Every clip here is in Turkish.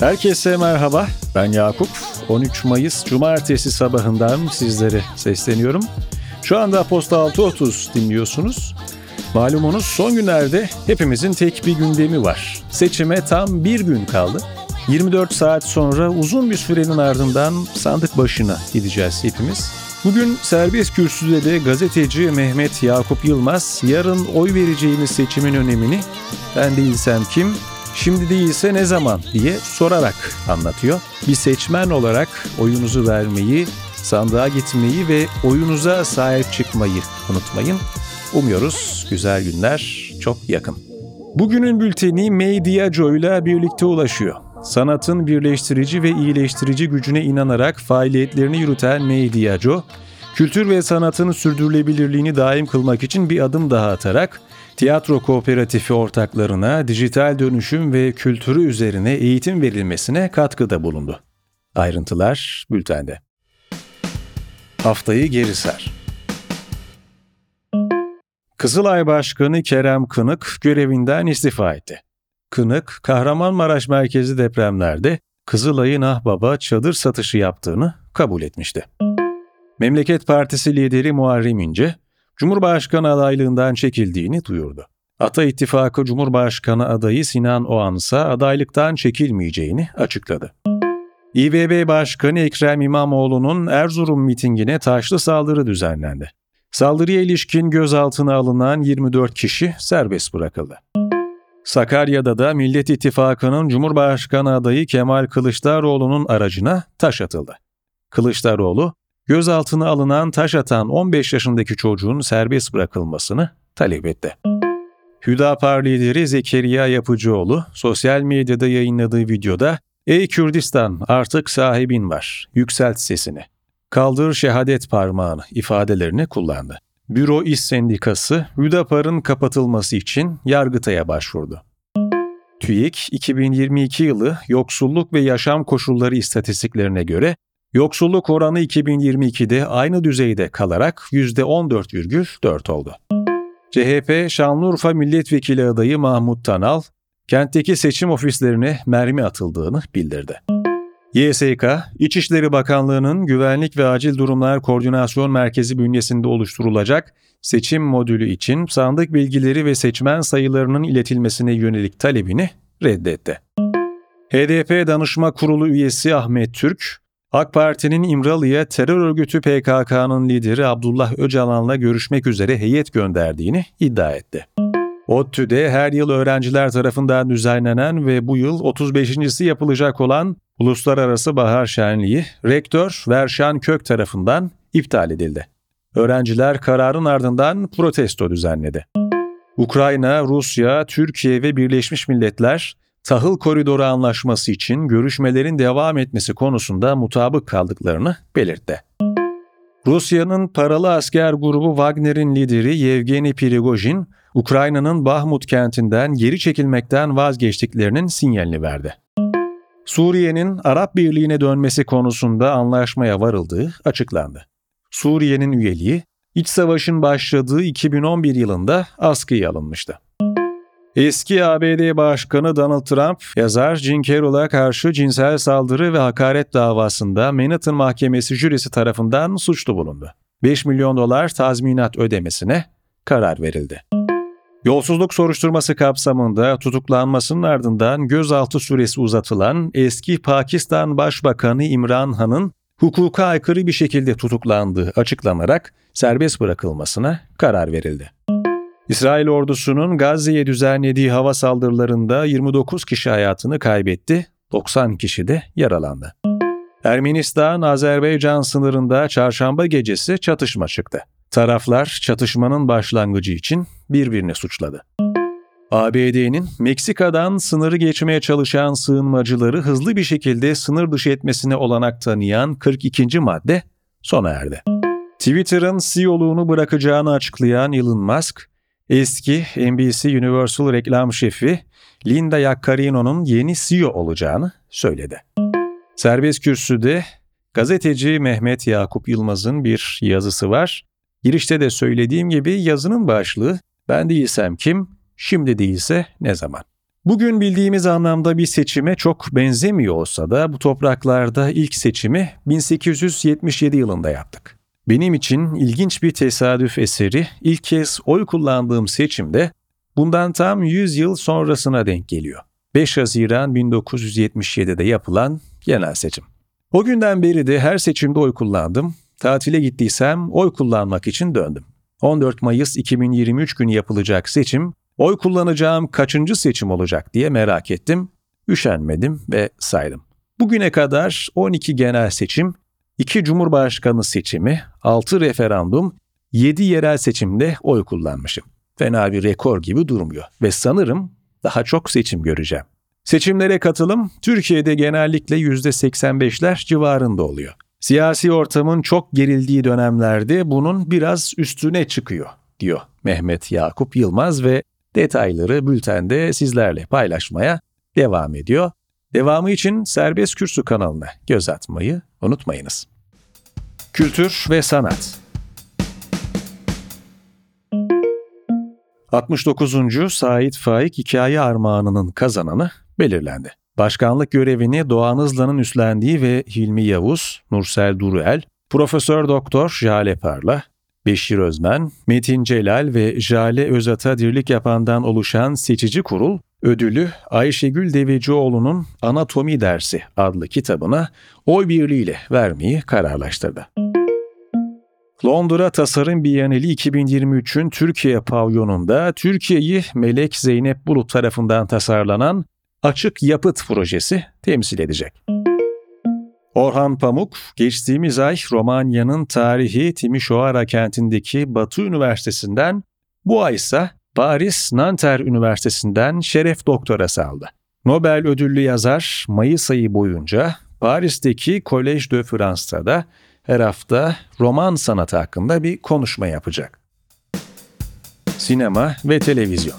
Herkese merhaba, ben Yakup. 13 Mayıs Cumartesi sabahından sizlere sesleniyorum. Şu anda Posta 6.30 dinliyorsunuz. Malumunuz son günlerde hepimizin tek bir gündemi var. Seçime tam bir gün kaldı. 24 saat sonra uzun bir sürenin ardından sandık başına gideceğiz hepimiz. Bugün serbest kürsüde de gazeteci Mehmet Yakup Yılmaz yarın oy vereceğimiz seçimin önemini ben değilsem kim, şimdi değilse ne zaman diye sorarak anlatıyor. Bir seçmen olarak oyunuzu vermeyi, sandığa gitmeyi ve oyunuza sahip çıkmayı unutmayın. Umuyoruz güzel günler çok yakın. Bugünün bülteni Medyaco ile birlikte ulaşıyor. Sanatın birleştirici ve iyileştirici gücüne inanarak faaliyetlerini yürüten Medyaco, kültür ve sanatın sürdürülebilirliğini daim kılmak için bir adım daha atarak tiyatro kooperatifi ortaklarına dijital dönüşüm ve kültürü üzerine eğitim verilmesine katkıda bulundu. Ayrıntılar bültende. Haftayı geri sar. Kızılay Başkanı Kerem Kınık görevinden istifa etti. Kınık, Kahramanmaraş merkezi depremlerde Kızılay'ın ahbaba çadır satışı yaptığını kabul etmişti. Memleket Partisi lideri Muharrem İnce, Cumhurbaşkanı adaylığından çekildiğini duyurdu. Ata İttifakı Cumhurbaşkanı adayı Sinan Oğan ise adaylıktan çekilmeyeceğini açıkladı. İBB Başkanı Ekrem İmamoğlu'nun Erzurum mitingine taşlı saldırı düzenlendi. Saldırıya ilişkin gözaltına alınan 24 kişi serbest bırakıldı. Sakarya'da da Millet İttifakı'nın Cumhurbaşkanı adayı Kemal Kılıçdaroğlu'nun aracına taş atıldı. Kılıçdaroğlu, gözaltına alınan taş atan 15 yaşındaki çocuğun serbest bırakılmasını talep etti. Hüdapar lideri Zekeriya Yapıcıoğlu sosyal medyada yayınladığı videoda "Ey Kürdistan artık sahibin var. Yükselt sesini. Kaldır şehadet parmağını." ifadelerini kullandı. Büro İş Sendikası Hüdapar'ın kapatılması için Yargıtay'a başvurdu. TÜİK 2022 yılı yoksulluk ve yaşam koşulları istatistiklerine göre yoksulluk oranı 2022'de aynı düzeyde kalarak %14,4 oldu. CHP Şanlıurfa Milletvekili adayı Mahmut Tanal, kentteki seçim ofislerine mermi atıldığını bildirdi. YSK, İçişleri Bakanlığı'nın Güvenlik ve Acil Durumlar Koordinasyon Merkezi bünyesinde oluşturulacak seçim modülü için sandık bilgileri ve seçmen sayılarının iletilmesine yönelik talebini reddetti. HDP Danışma Kurulu üyesi Ahmet Türk, AK Parti'nin İmralı'ya terör örgütü PKK'nın lideri Abdullah Öcalan'la görüşmek üzere heyet gönderdiğini iddia etti. ODTÜ'de her yıl öğrenciler tarafından düzenlenen ve bu yıl 35.si yapılacak olan Uluslararası Bahar Şenliği Rektör Verşan Kök tarafından iptal edildi. Öğrenciler kararın ardından protesto düzenledi. Ukrayna, Rusya, Türkiye ve Birleşmiş Milletler tahıl koridoru anlaşması için görüşmelerin devam etmesi konusunda mutabık kaldıklarını belirtti. Rusya'nın paralı asker grubu Wagner'in lideri Yevgeni Prigojin, Ukrayna'nın Bahmut kentinden geri çekilmekten vazgeçtiklerinin sinyalini verdi. Suriye'nin Arap Birliği'ne dönmesi konusunda anlaşmaya varıldığı açıklandı. Suriye'nin üyeliği, iç savaşın başladığı 2011 yılında askıya alınmıştı. Eski ABD Başkanı Donald Trump, yazar Jim Carroll'a karşı cinsel saldırı ve hakaret davasında Manhattan Mahkemesi jürisi tarafından suçlu bulundu. 5 milyon dolar tazminat ödemesine karar verildi. Yolsuzluk soruşturması kapsamında tutuklanmasının ardından gözaltı süresi uzatılan eski Pakistan Başbakanı İmran Han'ın hukuka aykırı bir şekilde tutuklandığı açıklanarak serbest bırakılmasına karar verildi. İsrail ordusunun Gazze'ye düzenlediği hava saldırılarında 29 kişi hayatını kaybetti, 90 kişi de yaralandı. Ermenistan-Azerbaycan sınırında çarşamba gecesi çatışma çıktı. Taraflar çatışmanın başlangıcı için birbirini suçladı. ABD'nin Meksika'dan sınırı geçmeye çalışan sığınmacıları hızlı bir şekilde sınır dışı etmesine olanak tanıyan 42. madde sona erdi. Twitter'ın CEO'luğunu bırakacağını açıklayan Elon Musk, eski NBC Universal reklam şefi Linda Yaccarino'nun yeni CEO olacağını söyledi. Serbest kürsüde gazeteci Mehmet Yakup Yılmaz'ın bir yazısı var. Girişte de söylediğim gibi yazının başlığı ben değilsem kim, şimdi değilse ne zaman? Bugün bildiğimiz anlamda bir seçime çok benzemiyor olsa da bu topraklarda ilk seçimi 1877 yılında yaptık. Benim için ilginç bir tesadüf eseri ilk kez oy kullandığım seçimde bundan tam 100 yıl sonrasına denk geliyor. 5 Haziran 1977'de yapılan genel seçim. O günden beri de her seçimde oy kullandım. Tatile gittiysem oy kullanmak için döndüm. 14 Mayıs 2023 günü yapılacak seçim, oy kullanacağım kaçıncı seçim olacak diye merak ettim, üşenmedim ve saydım. Bugüne kadar 12 genel seçim, 2 Cumhurbaşkanı seçimi, 6 referandum, 7 yerel seçimde oy kullanmışım. Fena bir rekor gibi durmuyor ve sanırım daha çok seçim göreceğim. Seçimlere katılım Türkiye'de genellikle %85'ler civarında oluyor. Siyasi ortamın çok gerildiği dönemlerde bunun biraz üstüne çıkıyor, diyor Mehmet Yakup Yılmaz ve detayları bültende sizlerle paylaşmaya devam ediyor. Devamı için Serbest Kürsü kanalına göz atmayı unutmayınız. Kültür ve sanat 69. Sait Faik Hikaye Armağanı'nın kazananı belirlendi. Başkanlık görevini Doğan Hızlan'ın üstlendiği ve Hilmi Yavuz, Nursel Duruel, Profesör Doktor Jale Parla, Beşir Özmen, Metin Celal ve Jale Özat'a dirlik yapandan oluşan seçici kurul, ödülü Ayşegül Devecioğlu'nun Anatomi Dersi adlı kitabına oy birliğiyle vermeyi kararlaştırdı. Londra Tasarım Biyaneli 2023'ün Türkiye pavyonunda Türkiye'yi Melek Zeynep Bulut tarafından tasarlanan Açık Yapıt projesi temsil edecek. Orhan Pamuk, geçtiğimiz ay Romanya'nın tarihi Timișoara kentindeki Batı Üniversitesi'nden, bu ay ise Paris Nanterre Üniversitesi'nden şeref doktorası aldı. Nobel ödüllü yazar Mayıs ayı boyunca Paris'teki Collège de France'da da her hafta roman sanatı hakkında bir konuşma yapacak. Sinema ve televizyon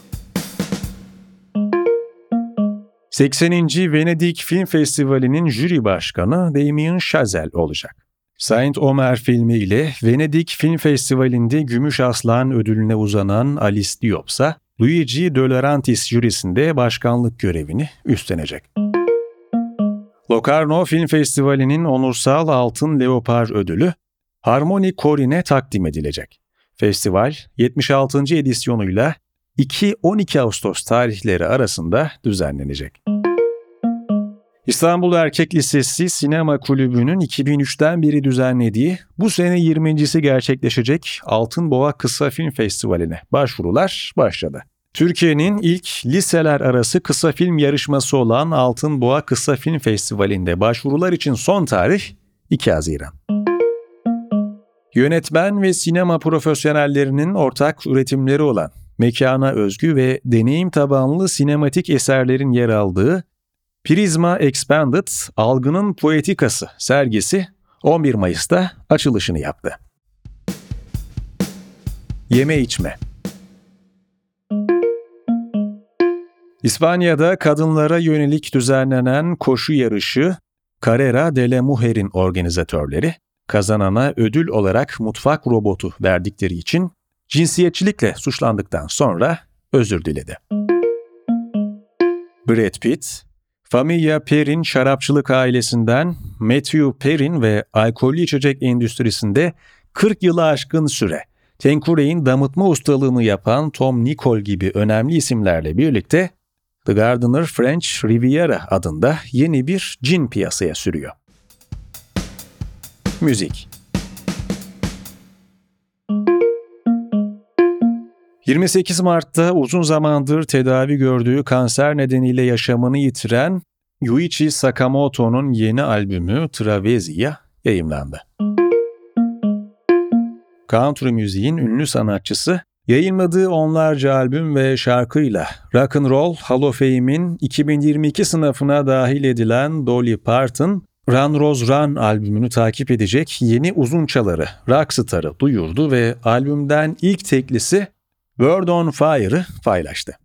80. Venedik Film Festivali'nin jüri başkanı Damien Chazelle olacak. Saint Omer filmi ile Venedik Film Festivali'nde Gümüş Aslan ödülüne uzanan Alice Diop ise Luigi De Laurentiis jürisinde başkanlık görevini üstlenecek. Locarno Film Festivali'nin onursal Altın Leopar ödülü Harmony Corin'e takdim edilecek. Festival 76. edisyonuyla 2-12 Ağustos tarihleri arasında düzenlenecek. İstanbul Erkek Lisesi Sinema Kulübü'nün 2003'ten beri düzenlediği bu sene 20.si gerçekleşecek Altın Boğa Kısa Film Festivali'ne başvurular başladı. Türkiye'nin ilk liseler arası kısa film yarışması olan Altın Boğa Kısa Film Festivali'nde başvurular için son tarih 2 Haziran. Yönetmen ve sinema profesyonellerinin ortak üretimleri olan mekana özgü ve deneyim tabanlı sinematik eserlerin yer aldığı Prizma Expanded Algının Poetikası sergisi 11 Mayıs'ta açılışını yaptı. Yeme içme İspanya'da kadınlara yönelik düzenlenen koşu yarışı Carrera de la Mujer'in organizatörleri kazanana ödül olarak mutfak robotu verdikleri için cinsiyetçilikle suçlandıktan sonra özür diledi. Brad Pitt, Familia Perrin şarapçılık ailesinden Matthew Perrin ve alkollü içecek endüstrisinde 40 yılı aşkın süre Tanqueray'in damıtma ustalığını yapan Tom Nicol gibi önemli isimlerle birlikte The Gardener French Riviera adında yeni bir cin piyasaya sürüyor. Müzik 28 Mart'ta uzun zamandır tedavi gördüğü kanser nedeniyle yaşamını yitiren Yuichi Sakamoto'nun yeni albümü Travezia yayımlandı. Country müziğin ünlü sanatçısı Yayınladığı onlarca albüm ve şarkıyla Rock and Roll Hall of Fame'in 2022 sınıfına dahil edilen Dolly Parton, Run Rose Run albümünü takip edecek yeni uzun çaları Rockstar'ı duyurdu ve albümden ilk teklisi Word on Fire'ı paylaştı.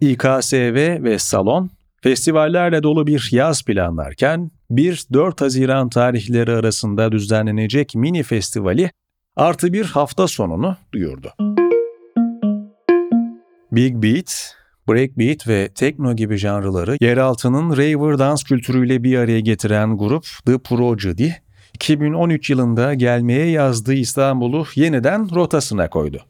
İKSV ve Salon, festivallerle dolu bir yaz planlarken 1-4 Haziran tarihleri arasında düzenlenecek mini festivali artı bir hafta sonunu duyurdu. Big Beat, Breakbeat ve Tekno gibi janrları yeraltının raver dans kültürüyle bir araya getiren grup The Prodigy, 2013 yılında gelmeye yazdığı İstanbul'u yeniden rotasına koydu.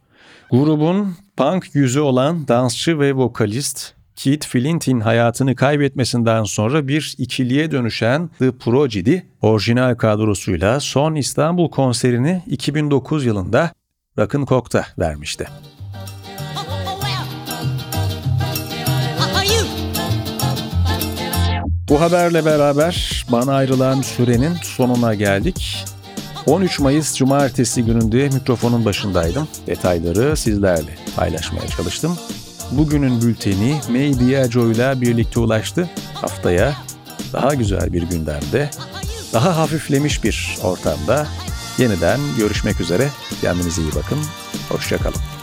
Grubun punk yüzü olan dansçı ve vokalist Keith Flintin hayatını kaybetmesinden sonra bir ikiliye dönüşen The Prodigy, orijinal kadrosuyla son İstanbul konserini 2009 yılında Rock'n'Coke'da vermişti. Bu haberle beraber bana ayrılan sürenin sonuna geldik. 13 Mayıs Cumartesi gününde mikrofonun başındaydım. Detayları sizlerle paylaşmaya çalıştım. Bugünün bülteni May Diageo ile birlikte ulaştı. Haftaya daha güzel bir gündemde, daha hafiflemiş bir ortamda yeniden görüşmek üzere. Kendinize iyi bakın. Hoşçakalın.